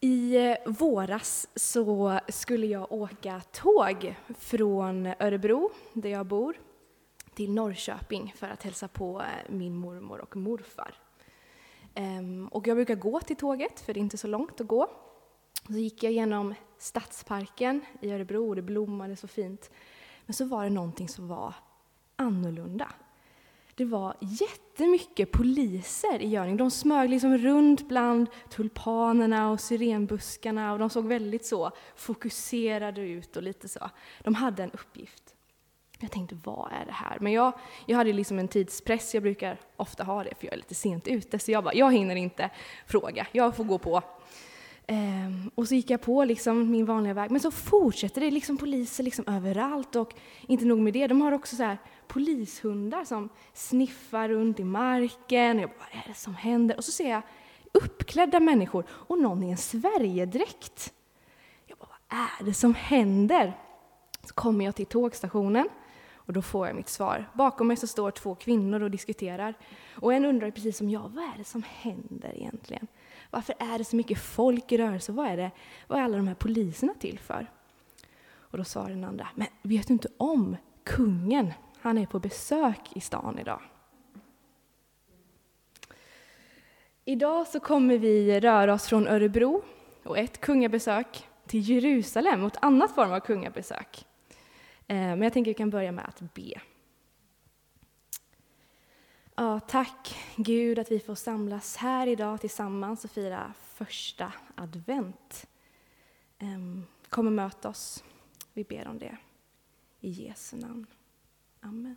I våras så skulle jag åka tåg från Örebro, där jag bor, till Norrköping för att hälsa på eh, min mormor och morfar. Ehm, och jag brukar gå till tåget, för det är inte så långt att gå. Så gick jag genom Stadsparken i Örebro och det blommade så fint. Men så var det någonting som var annorlunda. Det var jättemycket poliser i Görning. De smög liksom runt bland tulpanerna och syrenbuskarna och de såg väldigt så fokuserade ut och lite så. De hade en uppgift. Jag tänkte, vad är det här? Men jag, jag hade liksom en tidspress, jag brukar ofta ha det för jag är lite sent ute, så jag bara, jag hinner inte fråga, jag får gå på. Ehm, och så gick jag på liksom min vanliga väg, men så fortsätter det liksom poliser liksom överallt och inte nog med det, de har också så här polishundar som sniffar runt i marken. Jag bara, vad är det som händer? Och så ser jag uppklädda människor och någon i en Sverigedräkt. Jag bara, vad är det som händer? Så kommer jag till tågstationen och då får jag mitt svar. Bakom mig så står två kvinnor och diskuterar. Och en undrar precis som jag, vad är det som händer egentligen? Varför är det så mycket folk i rörelse? Vad är, det, vad är alla de här poliserna till för? Och då sa den andra, men vet du inte om kungen? Han är på besök i stan idag. Idag så kommer vi röra oss från Örebro och ett kungabesök till Jerusalem och ett annat form av kungabesök. Eh, men jag tänker att vi kan börja med att be. Ja, tack Gud att vi får samlas här idag tillsammans och fira första advent. Ehm, kom och möt oss. Vi ber om det. I Jesu namn. Amen.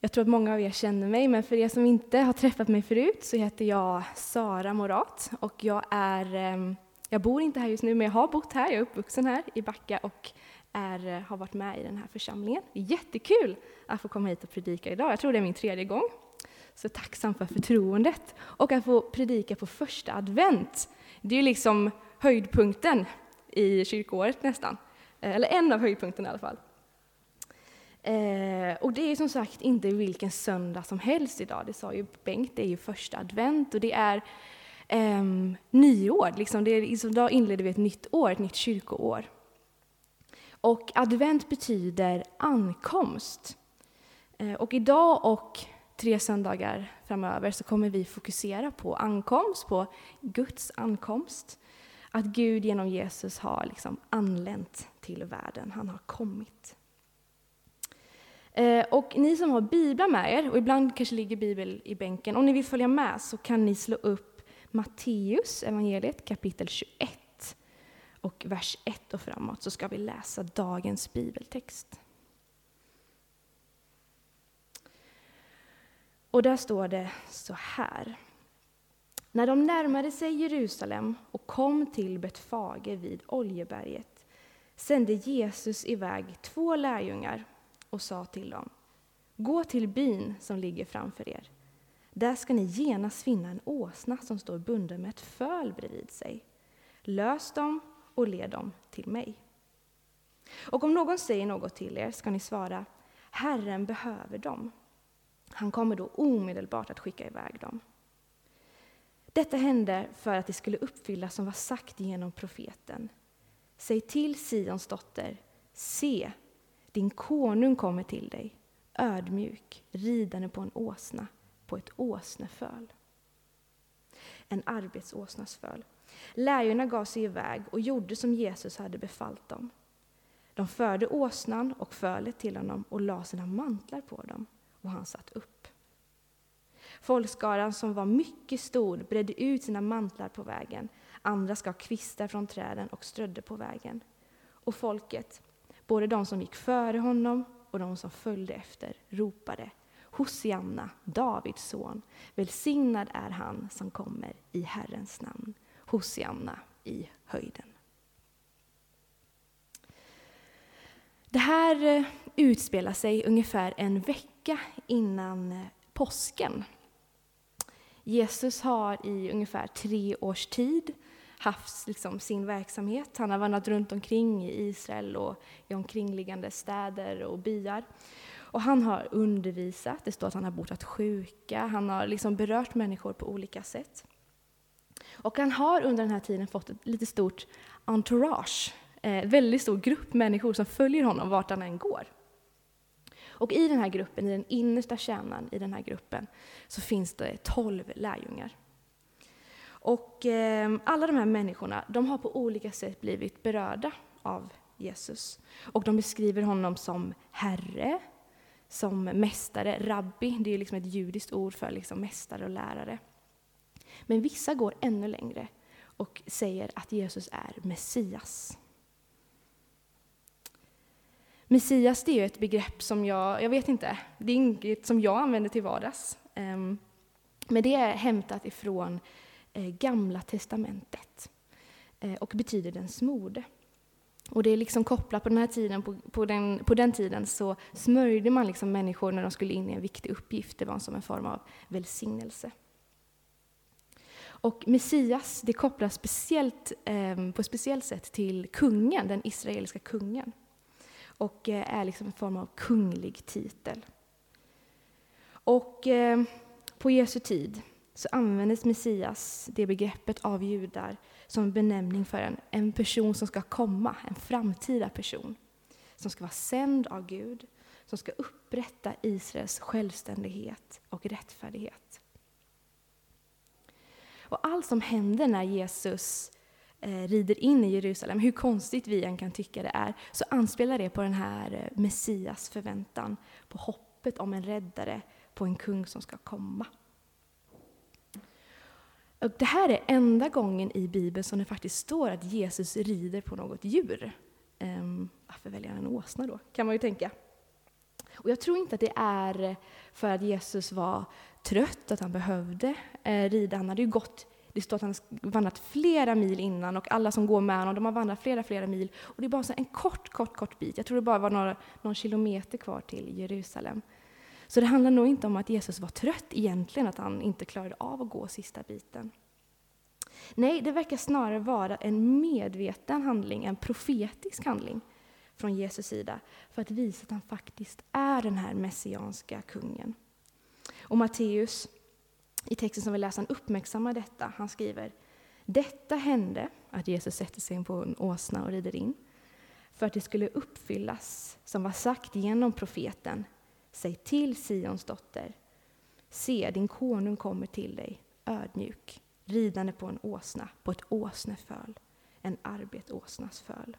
Jag tror att många av er känner mig, men för er som inte har träffat mig förut så heter jag Sara Morat och jag är ehm, jag bor inte här just nu, men jag har bott här. Jag är uppvuxen här i Backa och är, eh, har varit med i den här församlingen. Jättekul att få komma hit och predika idag. Jag tror det är min tredje gång. Så tacksam för förtroendet. Och att få predika på första advent. Det är ju liksom höjdpunkten i kyrkoåret nästan. Eh, eller en av höjdpunkterna i alla fall. Eh, och det är som sagt inte vilken söndag som helst idag. Det sa ju Bengt, det är ju första advent och det är um, nyår. Liksom det är, liksom, idag inleder vi ett nytt år, ett nytt kyrkoår. Och advent betyder ankomst. Ehm, och idag och tre söndagar framöver så kommer vi fokusera på ankomst, på Guds ankomst. Att Gud genom Jesus har liksom anlänt till världen, han har kommit. Ehm, och ni som har biblar med er, och ibland kanske ligger bibel i bänken, om ni vill följa med så kan ni slå upp Matteus evangeliet kapitel 21 och vers 1 och framåt så ska vi läsa dagens bibeltext. Och där står det så här. När de närmade sig Jerusalem och kom till Betfage vid Oljeberget sände Jesus iväg två lärjungar och sa till dem Gå till byn som ligger framför er. Där ska ni genast finna en åsna som står bunden med ett föl bredvid sig. Lös dem och led dem till mig. Och om någon säger något till er ska ni svara, Herren behöver dem. Han kommer då omedelbart att skicka iväg dem. Detta hände för att det skulle uppfyllas som var sagt genom profeten. Säg till Sions dotter, se, din konung kommer till dig, ödmjuk, ridande på en åsna, på ett åsneföl. En arbetsåsnas föl. Lärjungarna gav sig iväg och gjorde som Jesus hade befallt dem. De förde åsnan och fölet till honom och lade sina mantlar på dem, och han satt upp. Folkskaran, som var mycket stor, bredde ut sina mantlar på vägen. Andra skar kvistar från träden och strödde på vägen. Och folket, både de som gick före honom och de som följde efter, ropade Hosianna, Davids son. Välsignad är han som kommer i Herrens namn. Hosianna i höjden. Det här eh, utspelar sig ungefär en vecka innan eh, påsken. Jesus har i ungefär tre års tid haft liksom sin verksamhet. Han har vandrat runt omkring i Israel och i omkringliggande städer och byar. Och han har undervisat, det står att han har botat sjuka, han har liksom berört människor på olika sätt. Och han har under den här tiden fått ett lite stort entourage, eh, väldigt stor grupp människor som följer honom vart han än går. Och i den här gruppen, i den innersta kärnan i den här gruppen, så finns det tolv lärjungar. Och eh, alla de här människorna, de har på olika sätt blivit berörda av Jesus. Och de beskriver honom som Herre, som mästare, rabbi, det är liksom ett judiskt ord för liksom mästare och lärare. Men vissa går ännu längre och säger att Jesus är Messias. Messias det är ett begrepp som jag, jag vet inte, det är inget som jag använder till vardags. Ehm, men det är hämtat ifrån eh, Gamla Testamentet eh, och betyder den smorde. Och det är liksom kopplat på den här tiden, på, på, den, på den tiden så smörjde man liksom människor när de skulle in i en viktig uppgift. Det var som en form av välsignelse. Och Messias det kopplas speciellt, eh, på ett speciellt sätt till kungen, den israeliska kungen. Och eh, är liksom en form av kunglig titel. Och eh, på Jesu tid så användes Messias, det begreppet, av judar som benämning för en, en person som ska komma, en framtida person. Som ska vara sänd av Gud, som ska upprätta Israels självständighet och rättfärdighet. Och allt som händer när Jesus eh, rider in i Jerusalem, hur konstigt vi än kan tycka det är, så anspelar det på den här eh, Messias förväntan, på hoppet om en räddare, på en kung som ska komma. Och det här är enda gången i Bibeln som det faktiskt står att Jesus rider på något djur. Um, varför väljer han en åsna då, kan man ju tänka. Och jag tror inte att det är för att Jesus var trött, att han behövde eh, rida. Han hade ju gått, det står att han vandrat flera mil innan och alla som går med honom, de har vandrat flera, flera mil. Och det är bara en kort, kort, kort bit. Jag tror det bara var några, någon kilometer kvar till Jerusalem. Så det handlar nog inte om att Jesus var trött egentligen, att han inte klarade av att gå sista biten. Nej, det verkar snarare vara en medveten handling, en profetisk handling från Jesus sida, för att visa att han faktiskt är den här messianska kungen. Och Matteus, i texten som vi läser, han uppmärksammar detta. Han skriver Detta hände, att Jesus sätter sig på en åsna och rider in, för att det skulle uppfyllas som var sagt genom profeten Säg till Sions dotter, se din konung kommer till dig, ödmjuk, ridande på en åsna, på ett åsneföl, en arbetåsnas föl.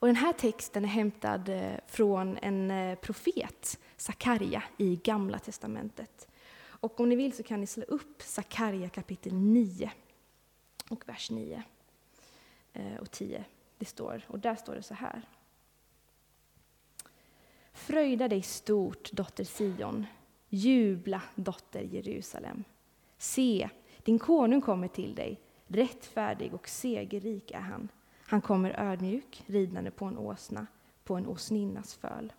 Och den här texten är hämtad eh, från en eh, profet, Sakarja, i Gamla testamentet. Och om ni vill så kan ni slå upp Sakarja kapitel 9 och vers 9 eh, och 10. Det står, och där står det så här. Fröjda dig stort, dotter Sion. Jubla, dotter Jerusalem. Se, din konung kommer till dig. Rättfärdig och segerrik är han. Han kommer ödmjuk, ridande på en åsna, på en åsninnas föl.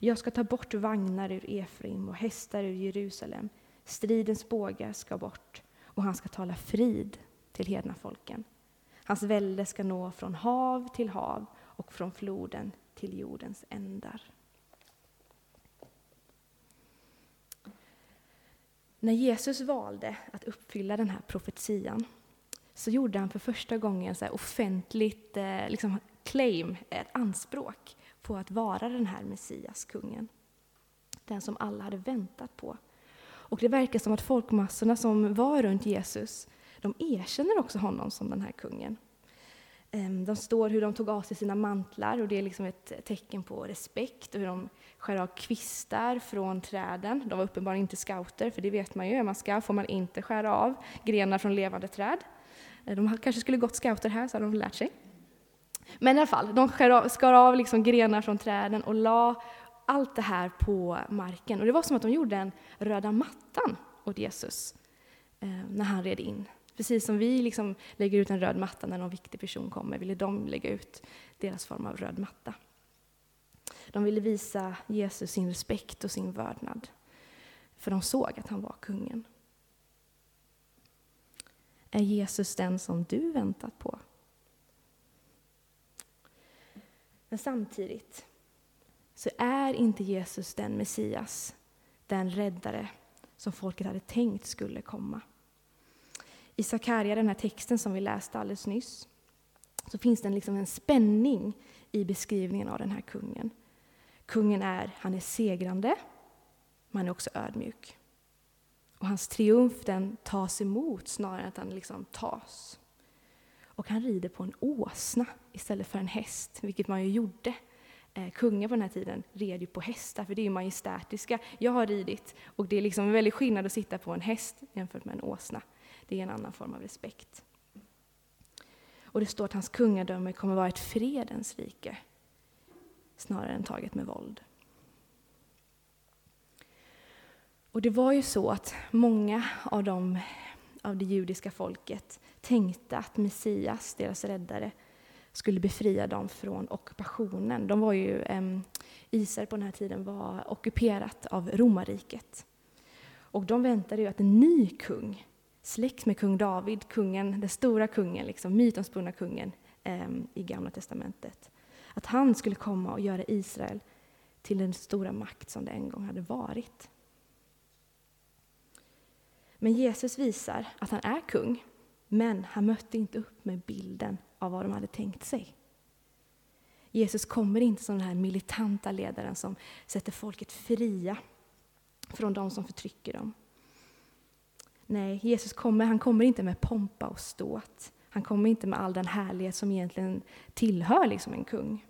Jag ska ta bort vagnar ur Efraim och hästar ur Jerusalem. Stridens bågar ska bort, och han ska tala frid till hedna folken. Hans välde ska nå från hav till hav och från floden till jordens ändar. När Jesus valde att uppfylla den här profetian så gjorde han för första gången så offentligt eh, liksom claim, ett anspråk på att vara den här Messias, kungen. Den som alla hade väntat på. Och det verkar som att folkmassorna som var runt Jesus, de erkänner också honom som den här kungen. Ehm, de står hur de tog av sig sina mantlar och det är liksom ett tecken på respekt och hur de skär av kvistar från träden. De var uppenbarligen inte scouter, för det vet man ju, är man scout får man inte skära av grenar från levande träd. Ehm, de kanske skulle gått scouter här, så hade de lärt sig. Men i alla fall, de skar av, skar av liksom grenar från träden och la allt det här på marken. Och det var som att de gjorde en röda mattan åt Jesus ehm, när han red in. Precis som vi liksom lägger ut en röd matta när någon viktig person kommer, ville de lägga ut deras form av röd matta. De ville visa Jesus sin respekt och sin vördnad, för de såg att han var kungen. Är Jesus den som du väntat på? Men samtidigt så är inte Jesus den Messias, den räddare som folket hade tänkt skulle komma. I Sakarja, den här texten som vi läste alldeles nyss, så finns det liksom en spänning i beskrivningen av den här kungen. Kungen är, han är segrande, men han är också ödmjuk. Och hans triumf den tas emot snarare än att han liksom tas. Och han rider på en åsna istället för en häst, vilket man ju gjorde. Eh, kungar på den här tiden red ju på hästar, för det är ju majestätiska. Jag har ridit, och det är liksom en väldig skillnad att sitta på en häst jämfört med en åsna. Det är en annan form av respekt. Och det står att hans kungadöme kommer vara ett fredens rike, snarare än taget med våld. Och det var ju så att många av, dem, av det judiska folket tänkte att Messias, deras räddare, skulle befria dem från ockupationen. De var ju, eh, Israel på den här tiden var ockuperat av romarriket. Och de väntade ju att en ny kung, släkt med kung David, kungen, den stora kungen, liksom, mytomspunna kungen eh, i Gamla Testamentet, att han skulle komma och göra Israel till den stora makt som det en gång hade varit. Men Jesus visar att han är kung, men han mötte inte upp med bilden av vad de hade tänkt sig. Jesus kommer inte som den här militanta ledaren som sätter folket fria från de som förtrycker dem. Nej, Jesus kommer, han kommer inte med pompa och ståt. Han kommer inte med all den härlighet som egentligen tillhör liksom en kung.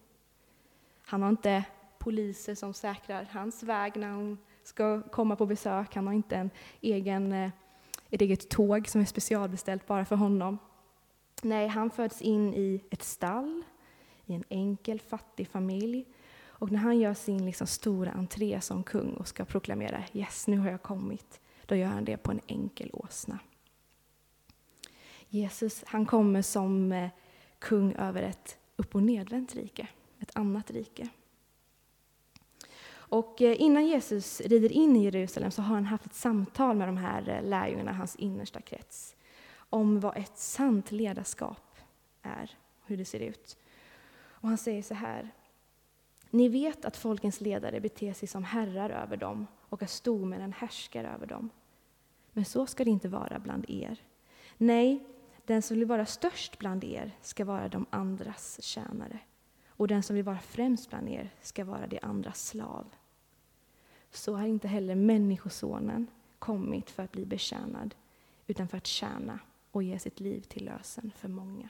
Han har inte poliser som säkrar hans väg när han ska komma på besök. Han har inte en egen, eh, ett eget tåg som är specialbeställt bara för honom. Nej, han föds in i ett stall, i en enkel fattig familj. Och när han gör sin liksom stora entré som kung och ska proklamera ”Yes, nu har jag kommit”, då gör han det på en enkel åsna. Jesus, han kommer som eh, kung över ett upp och nedvänt rike, ett annat rike. Och eh, innan Jesus rider in i Jerusalem så har han haft ett samtal med de här eh, lärjungarna, hans innersta krets om vad ett sant ledarskap är, hur det ser ut. Och han säger så här. Ni vet att folkens ledare beter sig som herrar över dem och att stormännen härskar över dem. Men så ska det inte vara bland er. Nej, den som vill vara störst bland er ska vara de andras tjänare. Och den som vill vara främst bland er ska vara de andras slav. Så har inte heller Människosonen kommit för att bli betjänad, utan för att tjäna och ge sitt liv till lösen för många.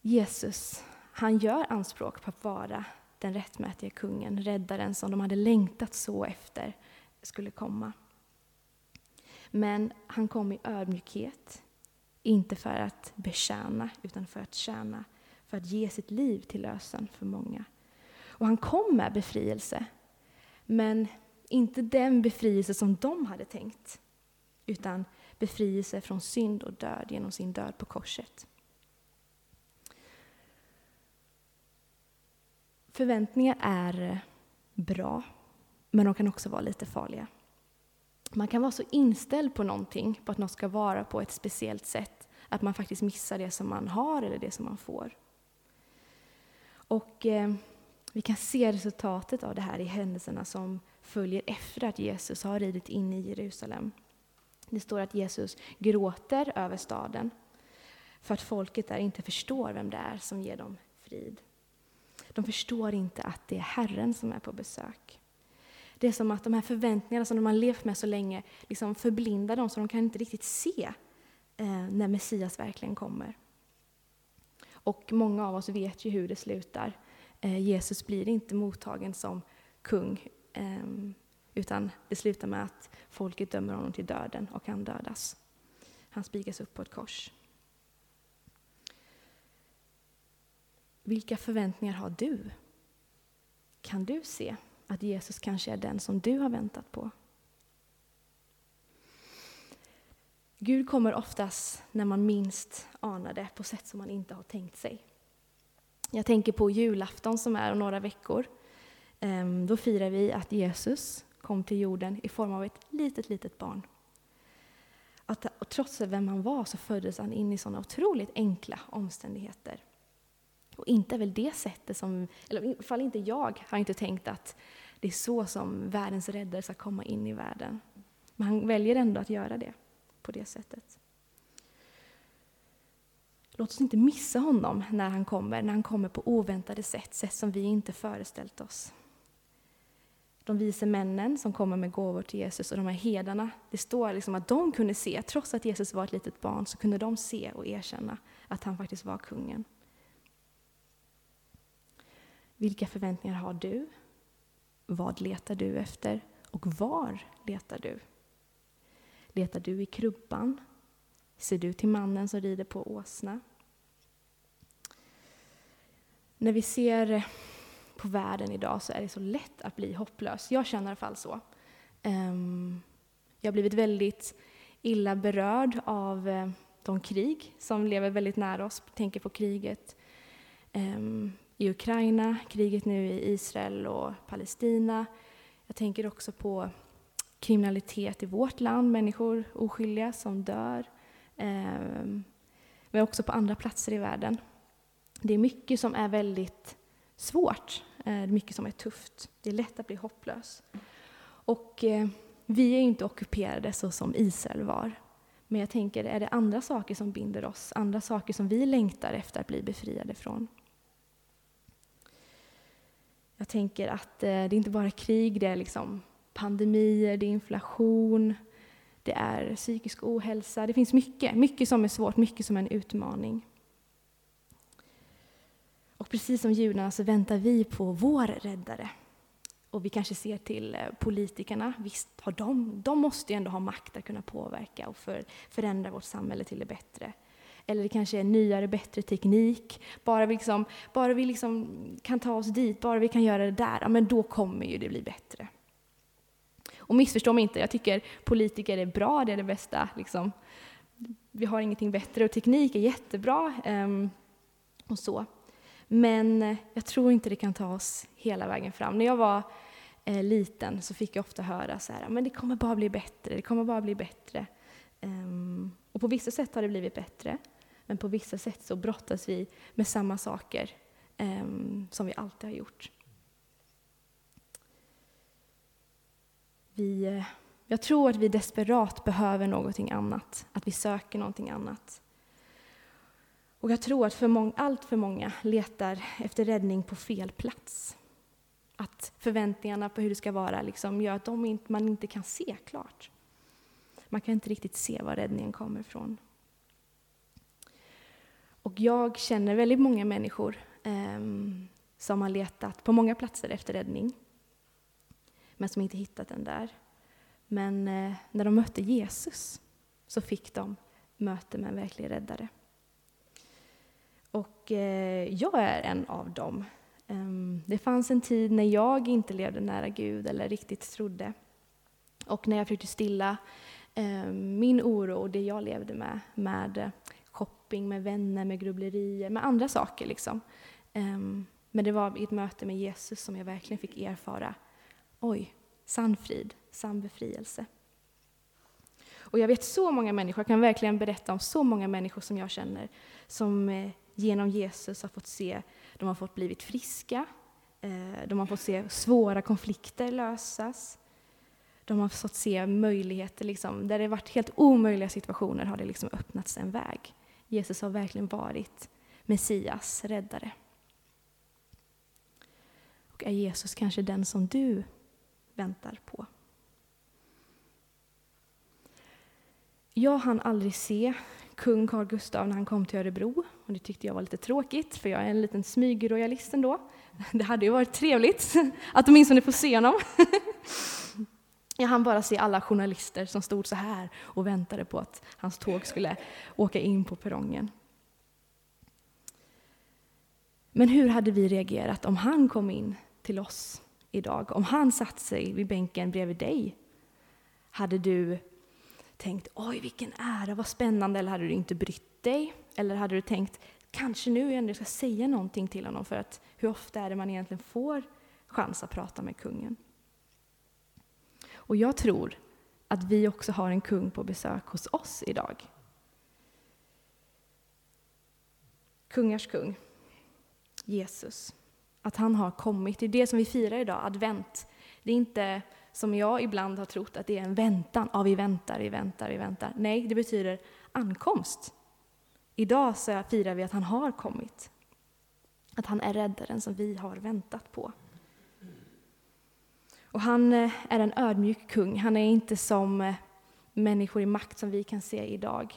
Jesus, han gör anspråk på att vara den rättmätige kungen, räddaren som de hade längtat så efter skulle komma. Men han kom i ödmjukhet, inte för att betjäna, utan för att tjäna, för att ge sitt liv till lösen för många. Och han kom med befrielse, men inte den befrielse som de hade tänkt utan befrielse från synd och död genom sin död på korset. Förväntningar är bra, men de kan också vara lite farliga. Man kan vara så inställd på någonting, på att något ska vara på ett speciellt sätt, att man faktiskt missar det som man har eller det som man får. Och eh, vi kan se resultatet av det här i händelserna som följer efter att Jesus har ridit in i Jerusalem. Det står att Jesus gråter över staden för att folket där inte förstår vem det är som ger dem frid. De förstår inte att det är Herren som är på besök. Det är som att de här förväntningarna som de har levt med så länge liksom förblindar dem så de kan inte riktigt se eh, när Messias verkligen kommer. Och många av oss vet ju hur det slutar. Eh, Jesus blir inte mottagen som kung ehm, utan det slutar med att folket dömer honom till döden och han dödas. Han spikas upp på ett kors. Vilka förväntningar har du? Kan du se att Jesus kanske är den som du har väntat på? Gud kommer oftast när man minst anar det, på sätt som man inte har tänkt sig. Jag tänker på julafton som är om några veckor. Ehm, då firar vi att Jesus kom till jorden i form av ett litet, litet barn. Att, och trots vem han var så föddes han in i sådana otroligt enkla omständigheter. Och inte är väl det sättet som, eller i alla fall inte jag, har inte tänkt att det är så som världens räddare ska komma in i världen. Men han väljer ändå att göra det på det sättet. Låt oss inte missa honom när han kommer, när han kommer på oväntade sätt, sätt som vi inte föreställt oss. De vise männen som kommer med gåvor till Jesus och de här hedarna, det står liksom att de kunde se, trots att Jesus var ett litet barn, så kunde de se och erkänna att han faktiskt var kungen. Vilka förväntningar har du? Vad letar du efter? Och var letar du? Letar du i krubban? Ser du till mannen som rider på åsna? När vi ser på världen idag så är det så lätt att bli hopplös. Jag känner i alla fall så. Ehm, jag har blivit väldigt illa berörd av eh, de krig som lever väldigt nära oss. Jag tänker på kriget ehm, i Ukraina, kriget nu i Israel och Palestina. Jag tänker också på kriminalitet i vårt land, människor oskyldiga som dör. Ehm, Men också på andra platser i världen. Det är mycket som är väldigt svårt, eh, mycket som är tufft. Det är lätt att bli hopplös. Och eh, vi är inte ockuperade så som Israel var. Men jag tänker, är det andra saker som binder oss? Andra saker som vi längtar efter att bli befriade från? Jag tänker att eh, det är inte bara krig, det är liksom pandemier, det är inflation, det är psykisk ohälsa. Det finns mycket, mycket som är svårt, mycket som är en utmaning. Och precis som judarna så väntar vi på vår räddare. Och vi kanske ser till eh, politikerna, visst har de, de måste ju ändå ha makt att kunna påverka och för, förändra vårt samhälle till det bättre. Eller det kanske är nyare, bättre teknik. Bara vi, liksom, bara vi liksom kan ta oss dit, bara vi kan göra det där, ja, men då kommer ju det bli bättre. Och missförstå mig inte, jag tycker politiker är bra, det är det bästa. Liksom. Vi har ingenting bättre och teknik är jättebra. Um, och så. Men eh, jag tror inte det kan ta oss hela vägen fram. När jag var eh, liten så fick jag ofta höra så här, men det kommer bara bli bättre, det kommer bara bli bättre. Um, och på vissa sätt har det blivit bättre, men på vissa sätt så brottas vi med samma saker eh, som vi alltid har gjort. Vi, eh, jag tror att vi desperat behöver någonting annat, att vi söker någonting annat. Och jag tror att för många, allt för många letar efter räddning på fel plats. Att förväntningarna på hur det ska vara liksom gör att de inte, man inte kan se klart. Man kan inte riktigt se var räddningen kommer ifrån. Och jag känner väldigt många människor eh, som har letat på många platser efter räddning, men som inte hittat den där. Men eh, när de mötte Jesus så fick de möte med en verklig räddare. Och eh, jag är en av dem. Ehm, det fanns en tid när jag inte levde nära Gud eller riktigt trodde. Och när jag försökte stilla ehm, min oro och det jag levde med, med shopping, med vänner, med grubblerier, med andra saker. Liksom. Um, men det var i ett möte med Jesus som jag verkligen fick erfara, oj, sann frid, sann befrielse. Och jag vet så många människor, jag kan verkligen berätta om så många människor som jag känner, som eh, genom Jesus har fått se, de har fått blivit friska, eh, de har fått se svåra konflikter lösas, de har fått se möjligheter, liksom, där det varit helt omöjliga situationer har det liksom öppnats en väg. Jesus har verkligen varit Messias, räddare. Och är Jesus kanske den som du väntar på? Jag hann aldrig se kung Carl Gustaf när han kom till Örebro. Och det tyckte jag var lite tråkigt, för jag är en liten smygrojalist ändå. Det hade ju varit trevligt att åtminstone få se honom. Jag hann bara se alla journalister som stod så här och väntade på att hans tåg skulle åka in på perrongen. Men hur hade vi reagerat om han kom in till oss idag? Om han satt sig vid bänken bredvid dig? Hade du tänkt oj vilken ära, vad spännande, eller hade du inte brytt dig? Eller hade du tänkt kanske nu ändå ska säga någonting till honom för att hur ofta är det man egentligen får chans att prata med kungen? Och jag tror att vi också har en kung på besök hos oss idag. Kungars kung, Jesus. Att han har kommit. Det är det som vi firar idag, advent. Det är inte som jag ibland har trott att det är en väntan. Ja, vi väntar, vi väntar, vi väntar. Nej, det betyder ankomst. Idag så firar vi att han har kommit. Att han är räddaren som vi har väntat på. Och han eh, är en ödmjuk kung. Han är inte som eh, människor i makt som vi kan se idag.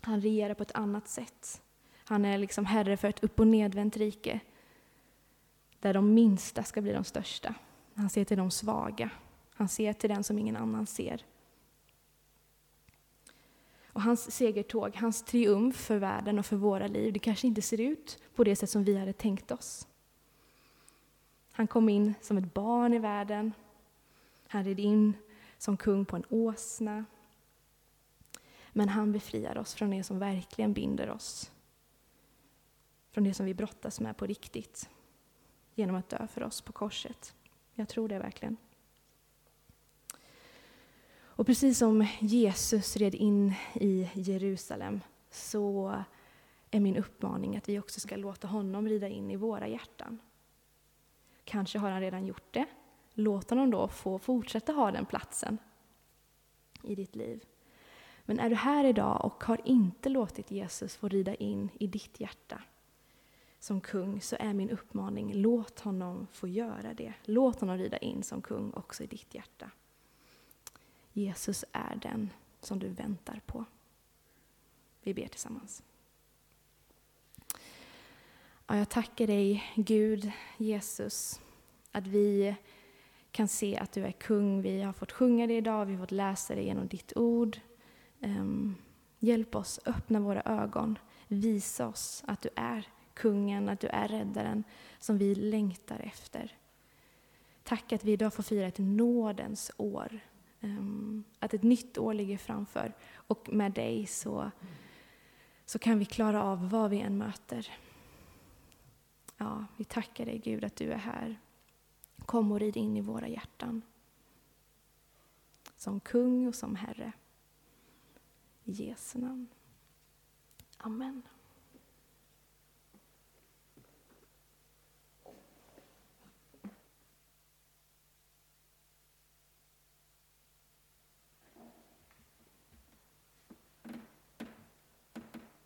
Han regerar på ett annat sätt. Han är liksom herre för ett upp och nedvänt rike. Där de minsta ska bli de största. Han ser till de svaga. Han ser till den som ingen annan ser. Och hans segertåg, hans triumf för världen och för våra liv, det kanske inte ser ut på det sätt som vi hade tänkt oss. Han kom in som ett barn i världen. Han red in som kung på en åsna. Men han befriar oss från det som verkligen binder oss. Från det som vi brottas med på riktigt. Genom att dö för oss på korset. Jag tror det verkligen. Och precis som Jesus red in i Jerusalem så är min uppmaning att vi också ska låta honom rida in i våra hjärtan. Kanske har han redan gjort det. Låt honom då få fortsätta ha den platsen i ditt liv. Men är du här idag och har inte låtit Jesus få rida in i ditt hjärta som kung så är min uppmaning, låt honom få göra det. Låt honom rida in som kung också i ditt hjärta. Jesus är den som du väntar på. Vi ber tillsammans. Ja, jag tackar dig, Gud, Jesus, att vi kan se att du är kung. Vi har fått sjunga det idag, vi har fått läsa det genom ditt ord. Um, hjälp oss, öppna våra ögon, visa oss att du är kungen, att du är räddaren som vi längtar efter. Tack att vi idag får fira ett nådens år. Um, att ett nytt år ligger framför. Och med dig så, så kan vi klara av vad vi än möter. Ja, vi tackar dig Gud att du är här. Kom och rid in i våra hjärtan. Som kung och som Herre. I Jesu namn. Amen.